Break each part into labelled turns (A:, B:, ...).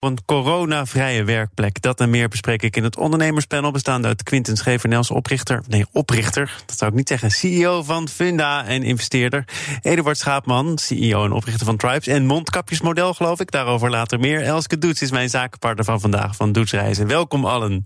A: Een coronavrije werkplek. Dat en meer bespreek ik in het ondernemerspanel. Bestaande uit Quinten Schevernels, oprichter. Nee, oprichter. Dat zou ik niet zeggen. CEO van Funda en investeerder. Eduard Schaapman, CEO en oprichter van Tribes. En mondkapjesmodel, geloof ik. Daarover later meer. Elske Doets is mijn zakenpartner van vandaag van Doetsreizen. Welkom allen.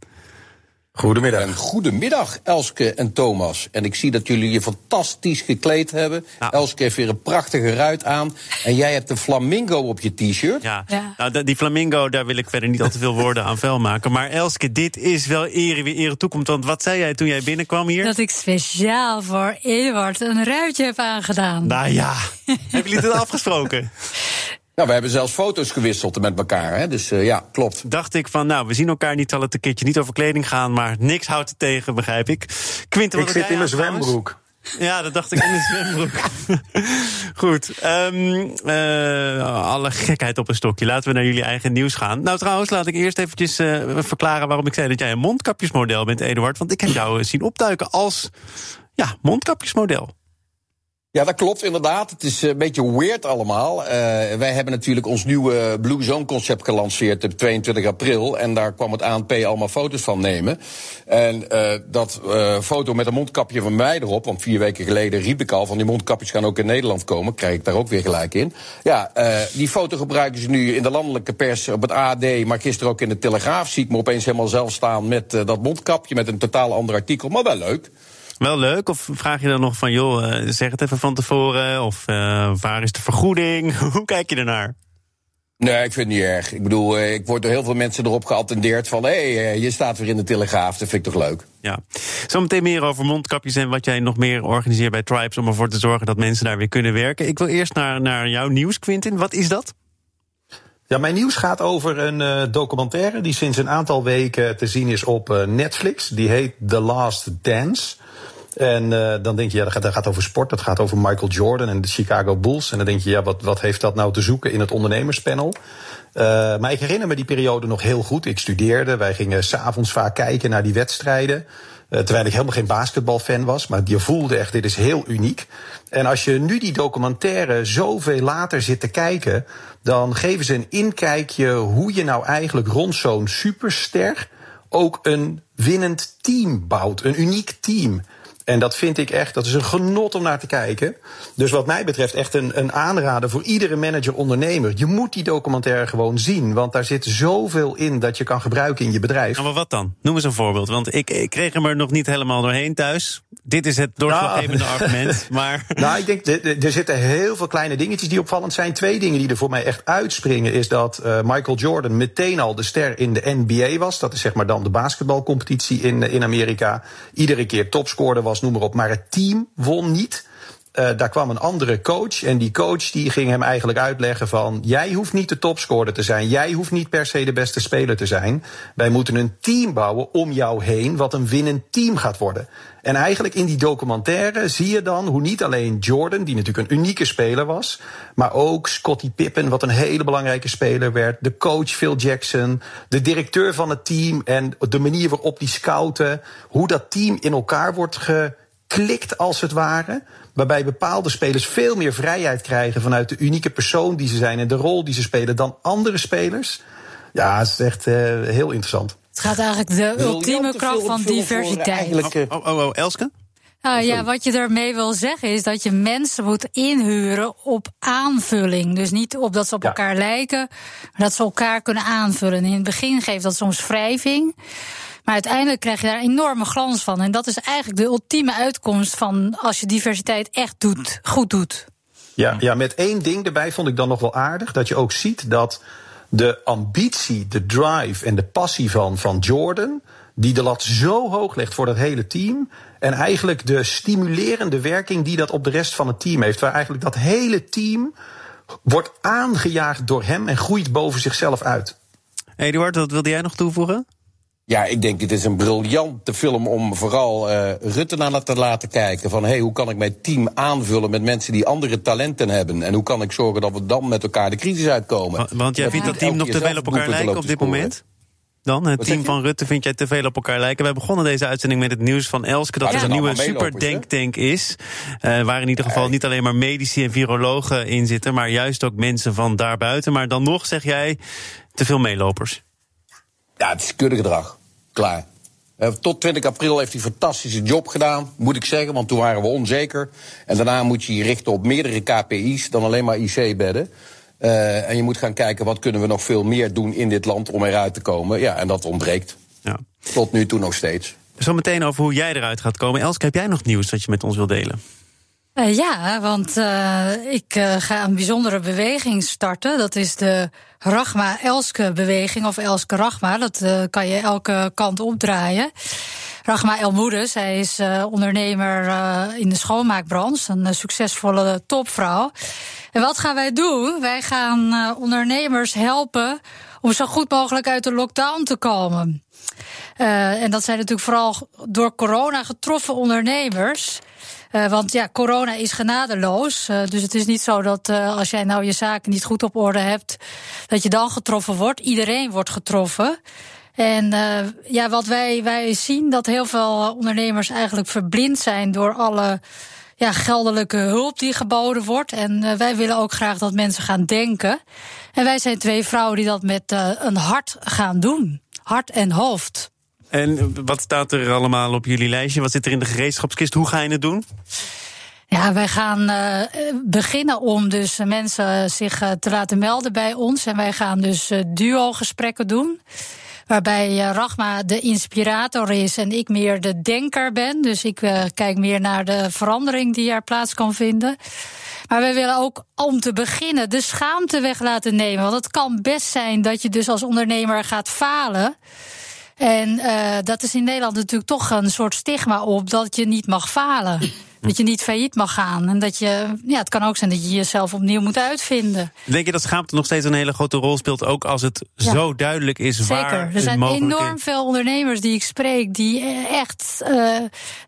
B: Goedemiddag. En goedemiddag, Elske en Thomas. En ik zie dat jullie je fantastisch gekleed hebben. Elske heeft weer een prachtige ruit aan. En jij hebt een flamingo op je t-shirt.
A: Ja, Nou, die flamingo, daar wil ik verder niet al te veel woorden aan vuil maken. Maar Elske, dit is wel ere wie ere toekomt. Want wat zei jij toen jij binnenkwam hier?
C: Dat ik speciaal voor Eduard een ruitje heb aangedaan.
A: Nou ja, hebben jullie het afgesproken?
B: Nou, we hebben zelfs foto's gewisseld met elkaar. Hè? Dus uh, ja, klopt.
A: Dacht ik van, nou, we zien elkaar niet, zal het een keertje niet over kleding gaan, maar niks houdt het tegen, begrijp ik.
D: Quinten, ik zit in mijn zwembroek.
A: Ja, dat dacht ik in de zwembroek. Goed. Um, uh, alle gekheid op een stokje. Laten we naar jullie eigen nieuws gaan. Nou, trouwens, laat ik eerst eventjes uh, verklaren waarom ik zei dat jij een mondkapjesmodel bent, Eduard. Want ik heb jou zien opduiken als ja, mondkapjesmodel.
B: Ja, dat klopt inderdaad. Het is een beetje weird allemaal. Uh, wij hebben natuurlijk ons nieuwe Blue Zone concept gelanceerd op 22 april. En daar kwam het ANP allemaal foto's van nemen. En uh, dat foto met een mondkapje van mij erop. Want vier weken geleden riep ik al van die mondkapjes gaan ook in Nederland komen. Krijg ik daar ook weer gelijk in. Ja, die foto gebruiken ze nu in de landelijke pers op het AD. Maar gisteren ook in de Telegraaf zie ik me opeens helemaal zelf staan met dat mondkapje. Met een totaal ander artikel. Maar wel leuk.
A: Wel leuk? Of vraag je dan nog van, joh, uh, zeg het even van tevoren? Of uh, waar is de vergoeding? Hoe kijk je ernaar?
B: Nee, ik vind het niet erg. Ik bedoel, uh, ik word door heel veel mensen erop geattendeerd van... hé, hey, je staat weer in de Telegraaf, dat vind ik toch leuk.
A: Ja. Zometeen meer over mondkapjes en wat jij nog meer organiseert bij Tribes... om ervoor te zorgen dat mensen daar weer kunnen werken. Ik wil eerst naar, naar jouw nieuws, Quintin. Wat is dat?
D: Ja, mijn nieuws gaat over een uh, documentaire die sinds een aantal weken te zien is op uh, Netflix. Die heet The Last Dance. En uh, dan denk je, ja, dat gaat, dat gaat over sport, dat gaat over Michael Jordan en de Chicago Bulls. En dan denk je, ja, wat, wat heeft dat nou te zoeken in het ondernemerspanel? Uh, maar ik herinner me die periode nog heel goed. Ik studeerde, wij gingen s'avonds vaak kijken naar die wedstrijden. Terwijl ik helemaal geen basketbalfan was. Maar je voelde echt, dit is heel uniek. En als je nu die documentaire zoveel later zit te kijken... dan geven ze een inkijkje hoe je nou eigenlijk rond zo'n superster... ook een winnend team bouwt, een uniek team. En dat vind ik echt, dat is een genot om naar te kijken. Dus wat mij betreft echt een, een aanrader voor iedere manager-ondernemer. Je moet die documentaire gewoon zien, want daar zit zoveel in dat je kan gebruiken in je bedrijf.
A: Maar wat dan? Noem eens een voorbeeld, want ik, ik kreeg hem er nog niet helemaal doorheen thuis. Dit is het doorslaggevende nou, argument, maar...
D: Nou, ik denk, er zitten heel veel kleine dingetjes die opvallend zijn. Twee dingen die er voor mij echt uitspringen is dat uh, Michael Jordan meteen al de ster in de NBA was. Dat is zeg maar dan de basketbalcompetitie in, in Amerika. Iedere keer topscorer was noem maar op. Maar het team won niet. Uh, daar kwam een andere coach. En die coach die ging hem eigenlijk uitleggen van... jij hoeft niet de topscorer te zijn. Jij hoeft niet per se de beste speler te zijn. Wij moeten een team bouwen om jou heen... wat een winnend team gaat worden. En eigenlijk in die documentaire zie je dan hoe niet alleen Jordan... die natuurlijk een unieke speler was... maar ook Scottie Pippen, wat een hele belangrijke speler werd... de coach Phil Jackson, de directeur van het team... en de manier waarop die scouten... hoe dat team in elkaar wordt geklikt als het ware waarbij bepaalde spelers veel meer vrijheid krijgen vanuit de unieke persoon die ze zijn en de rol die ze spelen dan andere spelers. Ja, het is echt uh, heel interessant.
C: Het gaat eigenlijk de ultieme kracht van diversiteit.
A: Oh, oh, oh, oh, Elske?
C: Nou ja, wat je daarmee wil zeggen is dat je mensen moet inhuren op aanvulling. Dus niet op dat ze op ja. elkaar lijken, maar dat ze elkaar kunnen aanvullen. In het begin geeft dat soms wrijving. Maar uiteindelijk krijg je daar een enorme glans van. En dat is eigenlijk de ultieme uitkomst van als je diversiteit echt doet, goed doet.
D: Ja, ja, met één ding erbij vond ik dan nog wel aardig. Dat je ook ziet dat de ambitie, de drive en de passie van, van Jordan. die de lat zo hoog legt voor dat hele team. En eigenlijk de stimulerende werking die dat op de rest van het team heeft. Waar eigenlijk dat hele team wordt aangejaagd door hem en groeit boven zichzelf uit.
A: Eduard, wat wilde jij nog toevoegen?
B: Ja, ik denk het is een briljante film om vooral uh, Rutte naar te laten kijken. Van hey, hoe kan ik mijn team aanvullen met mensen die andere talenten hebben? En hoe kan ik zorgen dat we dan met elkaar de crisis uitkomen?
A: Want, want jij vindt dat team nog te veel op elkaar lijken op dit moment? Dan, het team van Rutte vind jij te veel op elkaar lijken. Wij begonnen deze uitzending met het nieuws van Elske... dat er een nieuwe superdenktank is. Uh, waar in ieder geval niet alleen maar medici en virologen in zitten... maar juist ook mensen van daarbuiten. Maar dan nog zeg jij te veel meelopers.
B: Ja, het is gedrag. Klaar. Eh, tot 20 april heeft hij een fantastische job gedaan, moet ik zeggen, want toen waren we onzeker. En daarna moet je je richten op meerdere KPI's dan alleen maar IC-bedden. Uh, en je moet gaan kijken wat kunnen we nog veel meer doen in dit land om eruit te komen. Ja, en dat ontbreekt. Ja. Tot nu toe nog steeds.
A: Zo meteen over hoe jij eruit gaat komen. Elske, heb jij nog nieuws dat je met ons wilt delen?
C: Uh, ja, want uh, ik uh, ga een bijzondere beweging starten. Dat is de Rachma-Elske-beweging, of Elske-Rachma. Dat kan je elke kant opdraaien. Rachma Elmoede, zij is ondernemer in de schoonmaakbranche. Een succesvolle topvrouw. En wat gaan wij doen? Wij gaan ondernemers helpen om zo goed mogelijk uit de lockdown te komen. en dat zijn natuurlijk vooral door corona getroffen ondernemers... Uh, want ja, corona is genadeloos. Uh, dus het is niet zo dat uh, als jij nou je zaken niet goed op orde hebt, dat je dan getroffen wordt. Iedereen wordt getroffen. En ja, wat wij, wij zien dat heel veel ondernemers eigenlijk verblind zijn door alle ja, geldelijke hulp die geboden wordt. En wij willen ook graag dat mensen gaan denken. En wij zijn twee vrouwen die dat met een hart gaan doen. Hart en hoofd.
A: En wat staat er allemaal op jullie lijstje? Wat zit er in de gereedschapskist? Hoe ga je het doen?
C: Ja, wij gaan uh, beginnen om dus mensen zich uh, te laten melden bij ons. En wij gaan dus uh, duo-gesprekken doen. Waarbij Rachma de inspirator is en ik meer de denker ben. Dus ik kijk meer naar de verandering die er plaats kan vinden. Maar wij willen ook om te beginnen de schaamte weg laten nemen. Want het kan best zijn dat je dus als ondernemer gaat falen. En uh, dat is in Nederland natuurlijk toch een soort stigma op dat je niet mag falen. Dat je niet failliet mag gaan. En dat je, ja, het kan ook zijn dat je jezelf opnieuw moet uitvinden.
A: Denk je dat schaamte nog steeds een hele grote rol speelt, ook als het zo duidelijk is
C: Zeker.
A: waar
C: Er zijn
A: enorm
C: veel ondernemers die ik spreek die echt uh,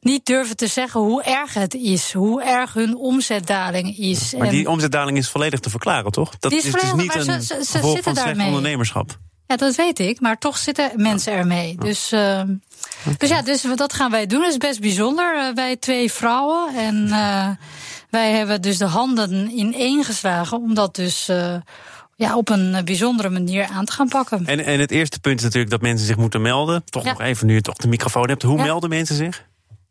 C: niet durven te zeggen hoe erg het is, hoe erg hun omzetdaling is.
A: Maar die omzetdaling is volledig te verklaren, toch?
C: Dat is, is dus niet een ze, ze, ze van slecht
A: ondernemerschap.
C: Ja, dat weet ik, maar toch zitten mensen ermee. Dus, uh, dus ja, dus dat gaan wij doen. Dat is best bijzonder. Uh, wij twee vrouwen. En uh, wij hebben dus de handen ineengeslagen om dat dus ja, op een bijzondere manier aan te gaan pakken.
A: En, en het eerste punt is natuurlijk dat mensen zich moeten melden. Toch nog even nu je toch de microfoon hebt. Hoe melden mensen zich?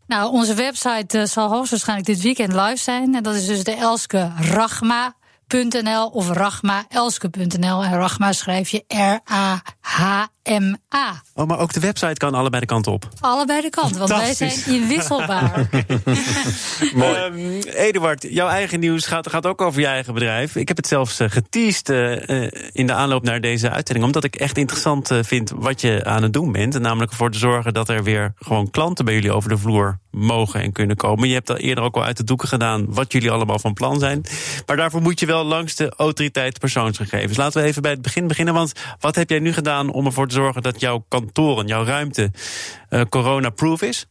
C: Nou, onze website zal hoogstwaarschijnlijk dit weekend live zijn. En dat is dus de Elske Rachma .nl of rachmaelske.nl. En Rachma schrijf je R-A-H-M-A.
A: Oh, maar ook de website kan allebei de kanten op.
C: Allebei de kanten, want wij zijn inwisselbaar.
A: Mooi. Um, Eduard, jouw eigen nieuws gaat, gaat ook over je eigen bedrijf. Ik heb het zelfs uh, geteased uh, in de aanloop naar deze uitzending. Omdat ik echt interessant uh, vind wat je aan het doen bent. En namelijk ervoor te zorgen dat er weer gewoon klanten bij jullie over de vloer mogen en kunnen komen. Je hebt al eerder ook al uit de doeken gedaan wat jullie allemaal van plan zijn. Maar daarvoor moet je wel langs de autoriteit persoonsgegevens. Laten we even bij het begin beginnen. Want wat heb jij nu gedaan om ervoor te zorgen dat jouw kantoren, jouw ruimte, uh, corona-proof is?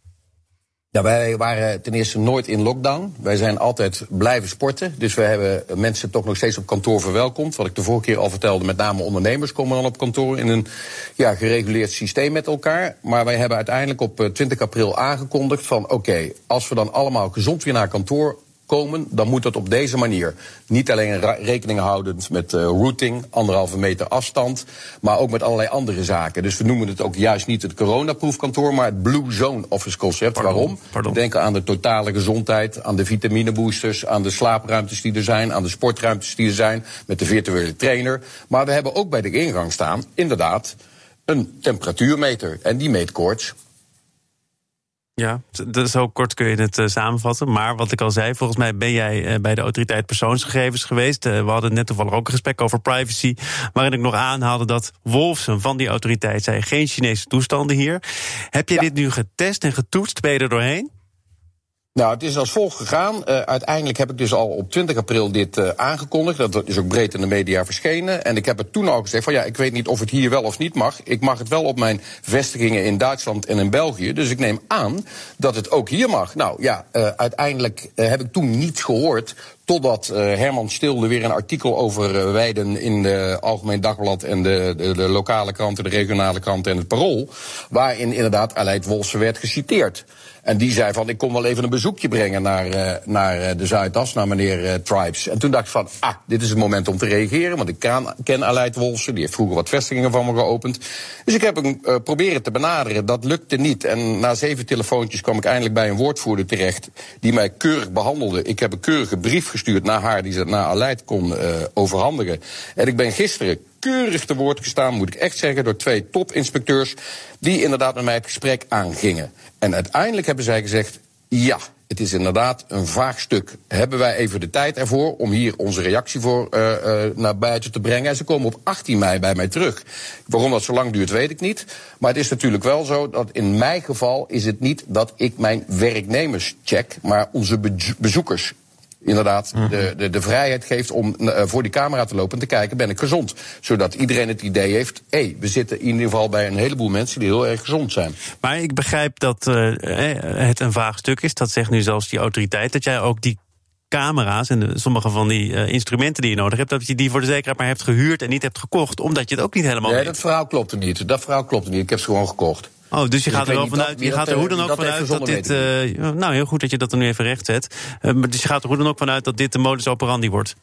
B: Ja, wij waren ten eerste nooit in lockdown. Wij zijn altijd blijven sporten. Dus we hebben mensen toch nog steeds op kantoor verwelkomd. Wat ik de vorige keer al vertelde, met name ondernemers komen dan op kantoor in een ja, gereguleerd systeem met elkaar. Maar wij hebben uiteindelijk op 20 eh, april aangekondigd van oké, als we dan allemaal gezond weer naar kantoor komen, dan moet dat op deze manier. Niet alleen rekening houdend met uh, routing, anderhalve meter afstand, maar ook met allerlei andere zaken. Dus we noemen het ook juist niet het coronaproefkantoor, maar het Blue Zone Office concept. Waarom? Pardon. We denken aan de totale gezondheid, aan de vitamineboosters, aan de slaapruimtes die er zijn, aan de sportruimtes die er zijn, met de virtuele trainer. Maar we hebben ook bij de ingang staan, inderdaad, een temperatuurmeter. En die meet koorts.
A: Ja, zo kort kun je het uh, samenvatten. Maar wat ik al zei, volgens mij ben jij uh, bij de autoriteit persoonsgegevens geweest. Uh, we hadden net toevallig ook een gesprek over privacy. Waarin ik nog aanhaalde dat Wolfsen van die autoriteit zei: geen Chinese toestanden hier. Heb je ja. dit nu getest en getoetst? Ben je er doorheen?
B: Nou, het is als volgt gegaan. Uh, uiteindelijk heb ik dus al op 20 april dit uh, aangekondigd. Dat is ook breed in de media verschenen. En ik heb het toen al gezegd van ja, ik weet niet of het hier wel of niet mag. Ik mag het wel op mijn vestigingen in Duitsland en in België. Dus ik neem aan dat het ook hier mag. Nou ja, uh, uiteindelijk heb ik toen niets gehoord. Totdat Herman Stilde weer een artikel over Weiden in de Algemeen Dagblad en de, de, de, lokale kranten, de regionale kranten en het Parool. Waarin inderdaad Aleid Wolse werd geciteerd. En die zei van, ik kom wel even een bezoekje brengen naar, uh, naar de Zuidas, naar meneer uh, Tribes. En toen dacht ik van, ah, dit is het moment om te reageren. Want ik ken, Aleid Wolse, die heeft vroeger wat vestigingen van me geopend. Dus ik heb hem proberen te benaderen. Dat lukte niet. En na zeven telefoontjes kwam ik eindelijk bij een woordvoerder terecht... die mij keurig behandelde. Ik heb een keurige brief gestuurd naar haar... die ze naar Aleid kon overhandigen. En ik ben gisteren keurig te woord gestaan, moet ik echt zeggen, door twee topinspecteurs. die inderdaad met mij het gesprek aangingen. En uiteindelijk hebben zij gezegd: ja. Het is inderdaad een vaag stuk. Hebben wij even de tijd ervoor om hier onze reactie voor uh, uh, naar buiten te brengen? En ze komen op 18 mei bij mij terug. Waarom dat zo lang duurt, weet ik niet. Maar het is natuurlijk wel zo dat in mijn geval is het niet dat ik mijn werknemers check, maar onze bezoekers inderdaad -hmm. de, de, de, vrijheid geeft om uh, voor die camera te lopen en te kijken, ben ik gezond? Zodat iedereen het idee heeft, hé, hey, we zitten in ieder geval bij een heleboel mensen die heel erg gezond zijn.
A: Maar ik begrijp dat uh, het een vaag stuk is, dat zegt nu zelfs die autoriteit, dat jij ook die camera's en de, sommige van die uh, instrumenten die je nodig hebt, dat je die voor de zekerheid maar hebt gehuurd en niet hebt gekocht, omdat je het ook niet helemaal
B: Nee,
A: weet.
B: dat verhaal klopt er niet. Dat verhaal klopt er niet. Ik heb ze gewoon gekocht.
A: Oh, dus je dus gaat er wel vanuit, je gaat er hoe dan ook vanuit dat dit. Uh, nou, heel goed dat je dat er nu even recht zet. Uh, dus je gaat er hoe dan ook vanuit dat dit de modus operandi wordt.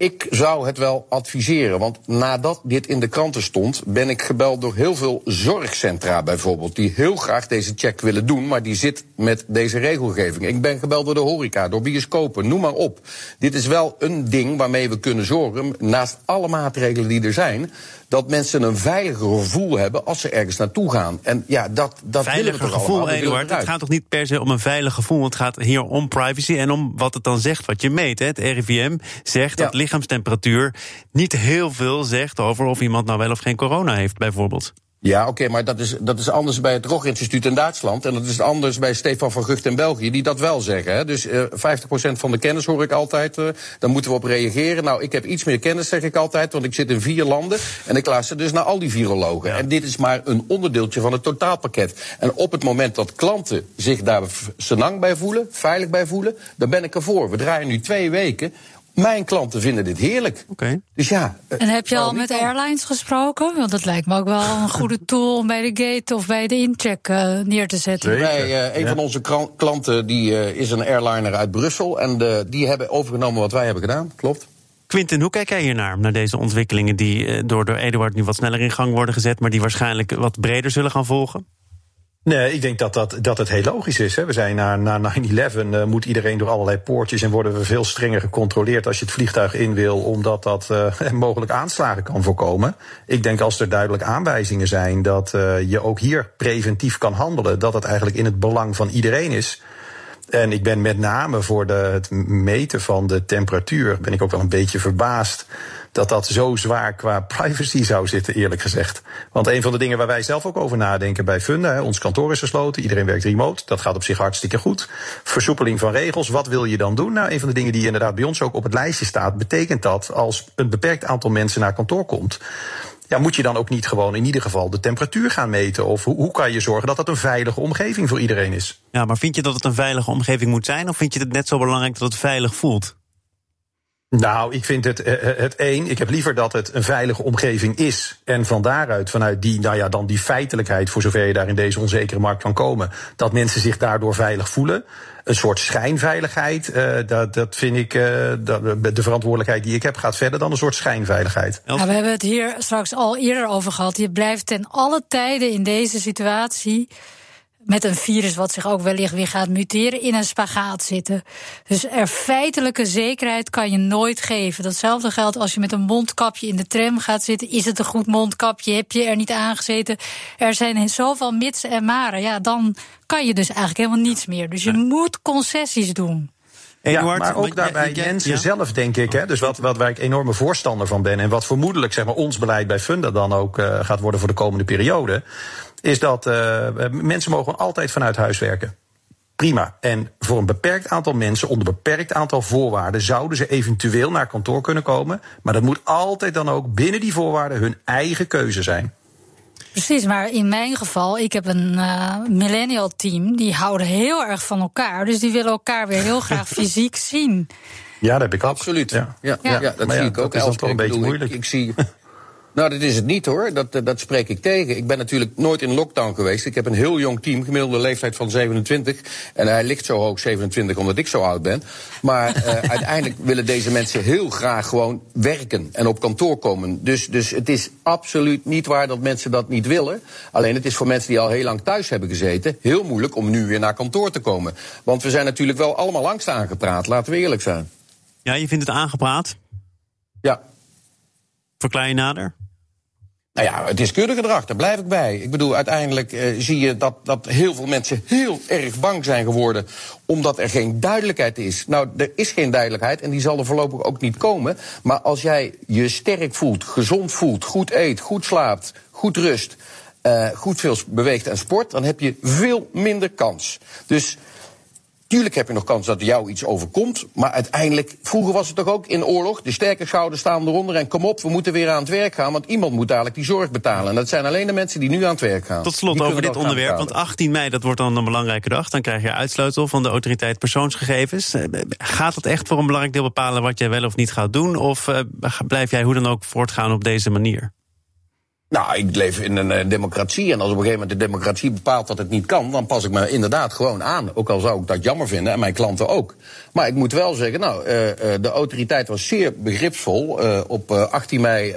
B: Ik zou het wel adviseren, want nadat dit in de kranten stond, ben ik gebeld door heel veel zorgcentra bijvoorbeeld, die heel graag deze check willen doen, maar die zit met deze regelgeving. Ik ben gebeld door de horeca, door bioscopen, noem maar op. Dit is wel een ding waarmee we kunnen zorgen, naast alle maatregelen die er zijn, dat mensen een veiliger gevoel hebben als ze ergens naartoe gaan. En ja, dat, dat
A: veiliger
B: willen we toch
A: gevoel,
B: allemaal.
A: Eduard. Het gaat toch niet per se om een veilig gevoel. Het gaat hier om privacy en om wat het dan zegt, wat je meet. Hè. Het RIVM zegt ja. dat lichaamstemperatuur niet heel veel zegt over of iemand nou wel of geen corona heeft, bijvoorbeeld.
B: Ja, oké, okay, maar dat is, dat is anders bij het Roch-instituut in Duitsland. En dat is anders bij Stefan van Gucht in België, die dat wel zeggen. Hè. Dus uh, 50% van de kennis hoor ik altijd. Uh, daar moeten we op reageren. Nou, ik heb iets meer kennis, zeg ik altijd, want ik zit in vier landen. En ik luister dus naar al die virologen. Ja. En dit is maar een onderdeeltje van het totaalpakket. En op het moment dat klanten zich daar senang bij voelen, veilig bij voelen, dan ben ik ervoor. We draaien nu twee weken mijn klanten vinden dit heerlijk.
A: Okay.
B: Dus ja.
C: En heb je al met airlines gesproken? Want dat lijkt me ook wel een goede tool om bij de gate of bij de incheck uh, neer te zetten.
B: Wij, uh, een ja. van onze klanten die, uh, is een airliner uit Brussel. En de, die hebben overgenomen wat wij hebben gedaan. Klopt.
A: Quinten, hoe kijk jij hiernaar, naar deze ontwikkelingen die door, door Eduard nu wat sneller in gang worden gezet, maar die waarschijnlijk wat breder zullen gaan volgen?
D: Nee, ik denk dat, dat, dat het heel logisch is. Hè. We zijn na, na 9-11 uh, moet iedereen door allerlei poortjes en worden we veel strenger gecontroleerd als je het vliegtuig in wil, omdat dat uh, mogelijk aanslagen kan voorkomen. Ik denk als er duidelijk aanwijzingen zijn dat uh, je ook hier preventief kan handelen, dat het eigenlijk in het belang van iedereen is. En ik ben met name voor de, het meten van de temperatuur, ben ik ook wel een beetje verbaasd dat dat zo zwaar qua privacy zou zitten, eerlijk gezegd. Want een van de dingen waar wij zelf ook over nadenken bij Funda, ons kantoor is gesloten, iedereen werkt remote, dat gaat op zich hartstikke goed. Versoepeling van regels, wat wil je dan doen? Nou, een van de dingen die inderdaad bij ons ook op het lijstje staat, betekent dat als een beperkt aantal mensen naar kantoor komt, ja, moet je dan ook niet gewoon in ieder geval de temperatuur gaan meten? Of hoe, hoe, kan je zorgen dat dat een veilige omgeving voor iedereen is?
A: Ja, maar vind je dat het een veilige omgeving moet zijn? Of vind je het net zo belangrijk dat het veilig voelt?
D: Nou, ik vind het, het één. Ik heb liever dat het een veilige omgeving is. En van daaruit, vanuit die, nou ja, dan die feitelijkheid, voor zover je daar in deze onzekere markt kan komen, dat mensen zich daardoor veilig voelen. Een soort schijnveiligheid, uh, dat, dat vind ik, dat, de verantwoordelijkheid die ik heb gaat verder dan een soort schijnveiligheid.
C: Ja, we hebben het hier straks al eerder over gehad. Je blijft ten alle tijden in deze situatie met een virus wat zich ook wellicht weer gaat muteren, in een spagaat zitten. Dus er feitelijke zekerheid kan je nooit geven. Datzelfde geldt als je met een mondkapje in de tram gaat zitten. Is het een goed mondkapje? Heb je er niet aangezeten? Er zijn zoveel mitsen en maren. Ja, dan kan je dus eigenlijk helemaal niets meer. Dus je moet concessies doen.
D: Eduard, ja, maar ook daarbij mensen ja. zelf, denk ik. Hè, dus wat, wat waar ik enorme voorstander van ben... en wat vermoedelijk zeg maar, ons beleid bij Funda dan ook uh, gaat worden voor de komende periode... is dat uh, mensen mogen altijd vanuit huis werken. Prima. En voor een beperkt aantal mensen, onder een beperkt aantal voorwaarden, zouden ze eventueel naar kantoor kunnen komen. Maar dat moet altijd dan ook binnen die voorwaarden hun eigen keuze zijn.
C: Precies, maar in mijn geval, ik heb een uh, millennial team, die houden heel erg van elkaar. Dus die willen elkaar weer heel graag fysiek zien.
D: Ja, dat heb ik ook.
B: Absoluut. Ja, ja, ja. ja dat
D: maar
B: zie ik ook.
D: Dat is dan toch een beetje moeilijk.
B: Ik, ik zie Nou, dat is het niet hoor. Dat, eh, dat spreek ik tegen. Ik ben natuurlijk nooit in lockdown geweest. Ik heb een heel jong team, gemiddelde leeftijd van 27. En hij ligt zo hoog, 27, omdat ik zo oud ben. Maar uh, uiteindelijk willen deze mensen heel graag gewoon werken en op kantoor komen. Dus, dus het is absoluut niet waar dat mensen dat niet willen. Alleen het is voor mensen die al heel lang thuis hebben gezeten heel moeilijk om nu weer naar kantoor te komen. Want we zijn natuurlijk wel allemaal langst aangepraat, laten we eerlijk zijn.
A: Ja, je vindt het aangepraat?
B: Ja.
A: Verklaar je nader?
B: Nou ja, het is gedrag, daar blijf ik bij. Ik bedoel, uiteindelijk uh, zie je dat, dat heel veel mensen heel erg bang zijn geworden. omdat er geen duidelijkheid is. Nou, er is geen duidelijkheid en die zal er voorlopig ook niet komen. Maar als jij je sterk voelt, gezond voelt, goed eet, goed slaapt, goed rust. Uh, goed veel beweegt en sport, dan heb je veel minder kans. Dus Tuurlijk heb je nog kans dat er jou iets overkomt. Maar uiteindelijk, vroeger was het toch ook in oorlog. De sterke schouders staan eronder en kom op, we moeten weer aan het werk gaan. Want iemand moet dadelijk die zorg betalen. En dat zijn alleen de mensen die nu aan het werk gaan.
A: Tot slot over dit onderwerp. Want 18 mei, dat wordt dan een belangrijke dag. Dan krijg je uitsluitel van de autoriteit persoonsgegevens. Eh, gaat het echt voor een belangrijk deel bepalen wat jij wel of niet gaat doen? Of uh, blijf jij hoe dan ook voortgaan op deze manier?
B: Nou, ik leef in een uh, democratie. En als op een gegeven moment de democratie bepaalt dat het niet kan, dan pas ik me inderdaad gewoon aan. Ook al zou ik dat jammer vinden en mijn klanten ook. Maar ik moet wel zeggen, nou, uh, de autoriteit was zeer begripsvol. Uh, op 18 mei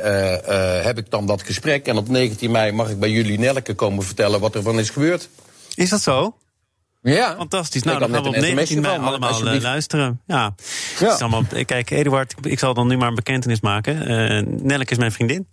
B: heb ik dan dat gesprek. En op 19 mei mag ik bij jullie Nelke komen vertellen wat er van is gebeurd.
A: Is dat zo?
B: Ja.
A: Fantastisch. Nou, dan gaan we op 19 mei allemaal luisteren. Ja. ja. Allemaal, kijk, Eduard, ik zal dan nu maar een bekentenis maken. Nelke is mijn vriendin.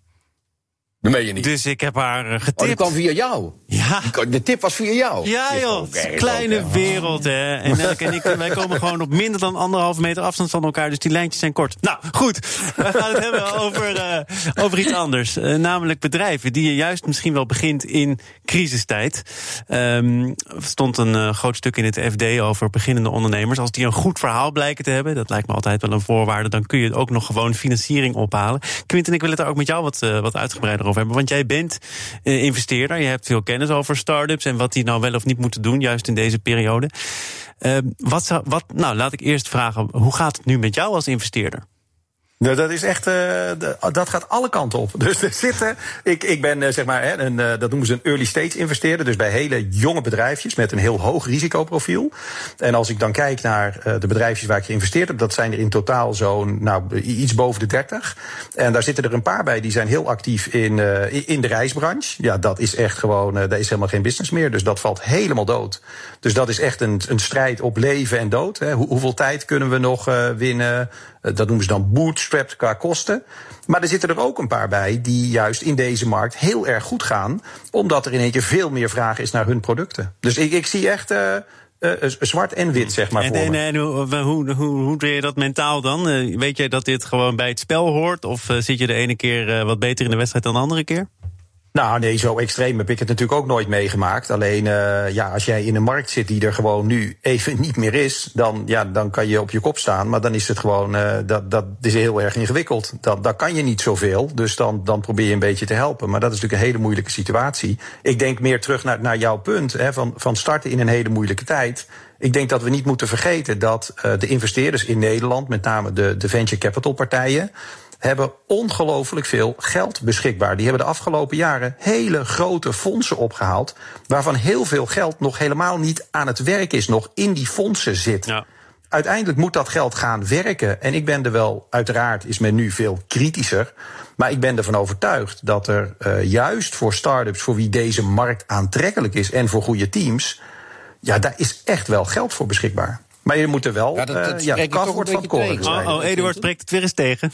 B: Dat meen je niet.
A: Dus ik heb haar getipt.
B: Oh, die kwam via jou?
A: Ja.
B: De tip was via jou?
A: Ja joh, kleine wereld hè. En Nelke en ik, wij komen gewoon op minder dan anderhalve meter afstand van elkaar. Dus die lijntjes zijn kort. Nou, goed. We gaan het hebben over, uh, over iets anders. Uh, namelijk bedrijven die je juist misschien wel begint in crisistijd. Um, er stond een uh, groot stuk in het FD over beginnende ondernemers. Als die een goed verhaal blijken te hebben, dat lijkt me altijd wel een voorwaarde... dan kun je ook nog gewoon financiering ophalen. Quinten, ik wil het daar ook met jou wat, wat uitgebreider over Want jij bent investeerder, je hebt veel kennis over start-ups en wat die nou wel of niet moeten doen, juist in deze periode. Uh, wat, zou, wat, nou, laat ik eerst vragen, hoe gaat het nu met jou als investeerder?
D: Nou, dat is echt, uh, dat gaat alle kanten op. Dus er zitten, ik, ik ben uh, zeg maar, hè, een, uh, dat noemen ze een early stage investeerder. Dus bij hele jonge bedrijfjes met een heel hoog risicoprofiel. En als ik dan kijk naar de bedrijfjes waar ik geïnvesteerd heb, dat zijn er in totaal zo'n, nou, iets boven de 30. En daar zitten er een paar bij die zijn heel actief in, in de reisbranche. Ja, dat is echt gewoon, daar is helemaal geen business meer. Dus dat valt helemaal dood. Dus dat is echt een, een strijd op leven en dood. Hè. Hoe, hoeveel tijd kunnen we nog winnen? Dat noemen ze dan boots qua kosten. Maar er zitten er ook een paar bij die juist in deze markt heel erg goed gaan. Omdat er in keer veel meer vraag is naar hun producten. Dus ik, ik zie echt. Uh, uh, zwart en wit, zeg maar.
A: En,
D: voor
A: en,
D: me.
A: en hoe, hoe, hoe, hoe doe je dat mentaal dan? Uh, weet jij dat dit gewoon bij het spel hoort? Of zit je de ene keer wat beter in de wedstrijd dan de andere keer?
D: Nou, nee, zo extreem heb ik het natuurlijk ook nooit meegemaakt. Alleen, uh, ja, als jij in een markt zit die er gewoon nu even niet meer is, dan, ja, dan kan je op je kop staan. Maar dan is het gewoon, uh, dat, dat is heel erg ingewikkeld. Dat, dat kan je niet zoveel. Dus dan, dan probeer je een beetje te helpen. Maar dat is natuurlijk een hele moeilijke situatie. Ik denk meer terug naar, naar jouw punt, hè, van, van starten in een hele moeilijke tijd. Ik denk dat we niet moeten vergeten dat uh, de investeerders in Nederland, met name de, de venture capital partijen, hebben ongelooflijk veel geld beschikbaar. Die hebben de afgelopen jaren hele grote fondsen opgehaald. Waarvan heel veel geld nog helemaal niet aan het werk is, nog in die fondsen zit. Ja. Uiteindelijk moet dat geld gaan werken. En ik ben er wel, uiteraard is men nu veel kritischer. Maar ik ben ervan overtuigd dat er uh, juist voor start-ups, voor wie deze markt aantrekkelijk is en voor goede teams. Ja, daar is echt wel geld voor beschikbaar. Maar je moet er wel. Ja, dat, dat uh, ja, wordt van koren.
A: Oh, oh, Eduard spreekt het weer eens tegen.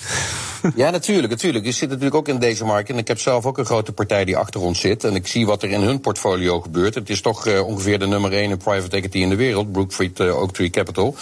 B: Ja, natuurlijk, natuurlijk. Je zit natuurlijk ook in deze markt. En ik heb zelf ook een grote partij die achter ons zit. En ik zie wat er in hun portfolio gebeurt. Het is toch uh, ongeveer de nummer 1 in private equity in de wereld. Brookfield uh, Oaktree Capital.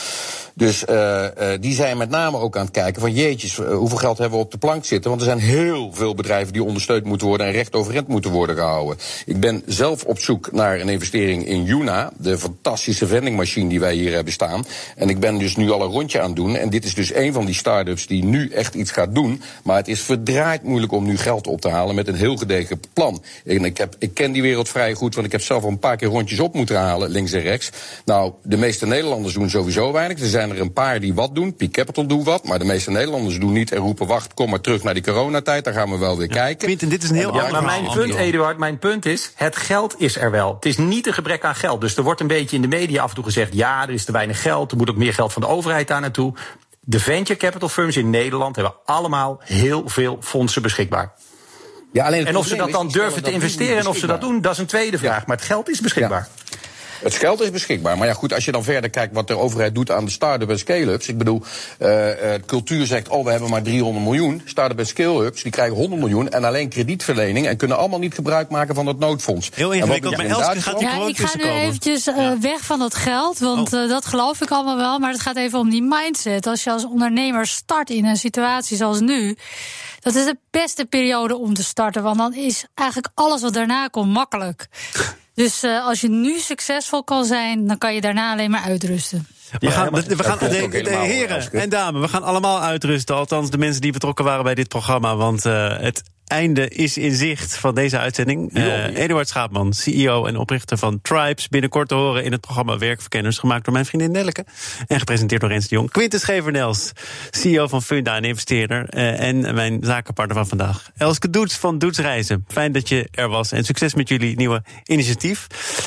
B: Dus uh, die zijn met name ook aan het kijken van jeetjes, hoeveel geld hebben we op de plank zitten? Want er zijn heel veel bedrijven die ondersteund moeten worden en recht overeind moeten worden gehouden. Ik ben zelf op zoek naar een investering in Juna, de fantastische vendingmachine die wij hier hebben staan. En ik ben dus nu al een rondje aan het doen. En dit is dus een van die start-ups die nu echt iets gaat doen. Maar het is verdraaid moeilijk om nu geld op te halen met een heel gedegen plan. En ik, heb, ik ken die wereld vrij goed, want ik heb zelf al een paar keer rondjes op moeten halen, links en rechts. Nou, de meeste Nederlanders doen sowieso weinig. Er zijn er een paar die wat doen. Peak Capital doet wat. Maar de meeste Nederlanders doen niet en roepen: wacht, kom maar terug naar die coronatijd. Daar gaan we wel weer kijken.
A: Quinten, dit is een heel
D: ja, Maar mijn punt, Eduard, mijn punt is: het geld is er wel. Het is niet een gebrek aan geld. Dus er wordt een beetje in de media af en toe gezegd: ja, er is te weinig geld. Er moet ook meer geld van de overheid daar naartoe. De venture capital firms in Nederland hebben allemaal heel veel fondsen beschikbaar. Ja, alleen en of ze dat dan durven te investeren en of ze dat doen, dat is een tweede vraag. Maar het geld is beschikbaar.
B: Het geld is beschikbaar. Maar ja, goed, als je dan verder kijkt wat de overheid doet aan de start-up en scale-ups. Ik bedoel, uh, cultuur zegt, oh, we hebben maar 300 miljoen. Start-up en scale-ups, die krijgen 100 miljoen. En alleen kredietverlening. En kunnen allemaal niet gebruik maken van dat noodfonds.
A: Heel ingewikkeld, maar Elske gaat die
C: ja, Ik ga nu eventjes uh, weg van dat geld. Want oh. dat geloof ik allemaal wel. Maar het gaat even om die mindset. Als je als ondernemer start in een situatie zoals nu. Dat is de beste periode om te starten. Want dan is eigenlijk alles wat daarna komt makkelijk. Dus uh, als je nu succesvol kan zijn, dan kan je daarna alleen maar uitrusten.
A: We gaan, we gaan de, de, heren en dames, we gaan allemaal uitrusten. Althans, de mensen die betrokken waren bij dit programma. Want uh, het einde is in zicht van deze uitzending. Uh, Eduard Schaapman, CEO en oprichter van Tribes. Binnenkort te horen in het programma Werkverkenners. Gemaakt door mijn vriendin Nelleke. En gepresenteerd door Rens de Jong. Quintus Schevernels, CEO van Funda en investeerder. Uh, en mijn zakenpartner van vandaag. Elske Doets van Doets Reizen. Fijn dat je er was. En succes met jullie nieuwe initiatief.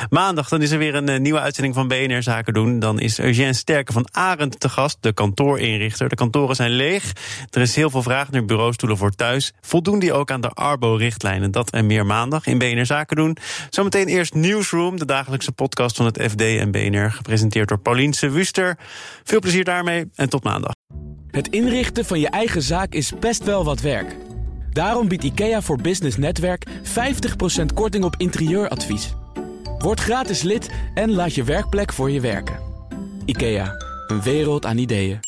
A: Maandag dan is er weer een uh, nieuwe uitzending van BNR Zaken doen. Dan is Eugène Sterke van Arend te gast. De kantoorinrichter. De kantoren zijn leeg. Er is heel veel vraag naar bureaustoelen voor thuis. Voldoen die aan de Arbo-richtlijnen. Dat en meer maandag in BNR Zaken doen. Zometeen eerst Newsroom, de dagelijkse podcast van het FD en BNR. Gepresenteerd door Pauliense Wuster. Veel plezier daarmee en tot maandag.
E: Het inrichten van je eigen zaak is best wel wat werk. Daarom biedt IKEA voor Business Netwerk 50% korting op interieuradvies. Word gratis lid en laat je werkplek voor je werken. IKEA, een wereld aan ideeën.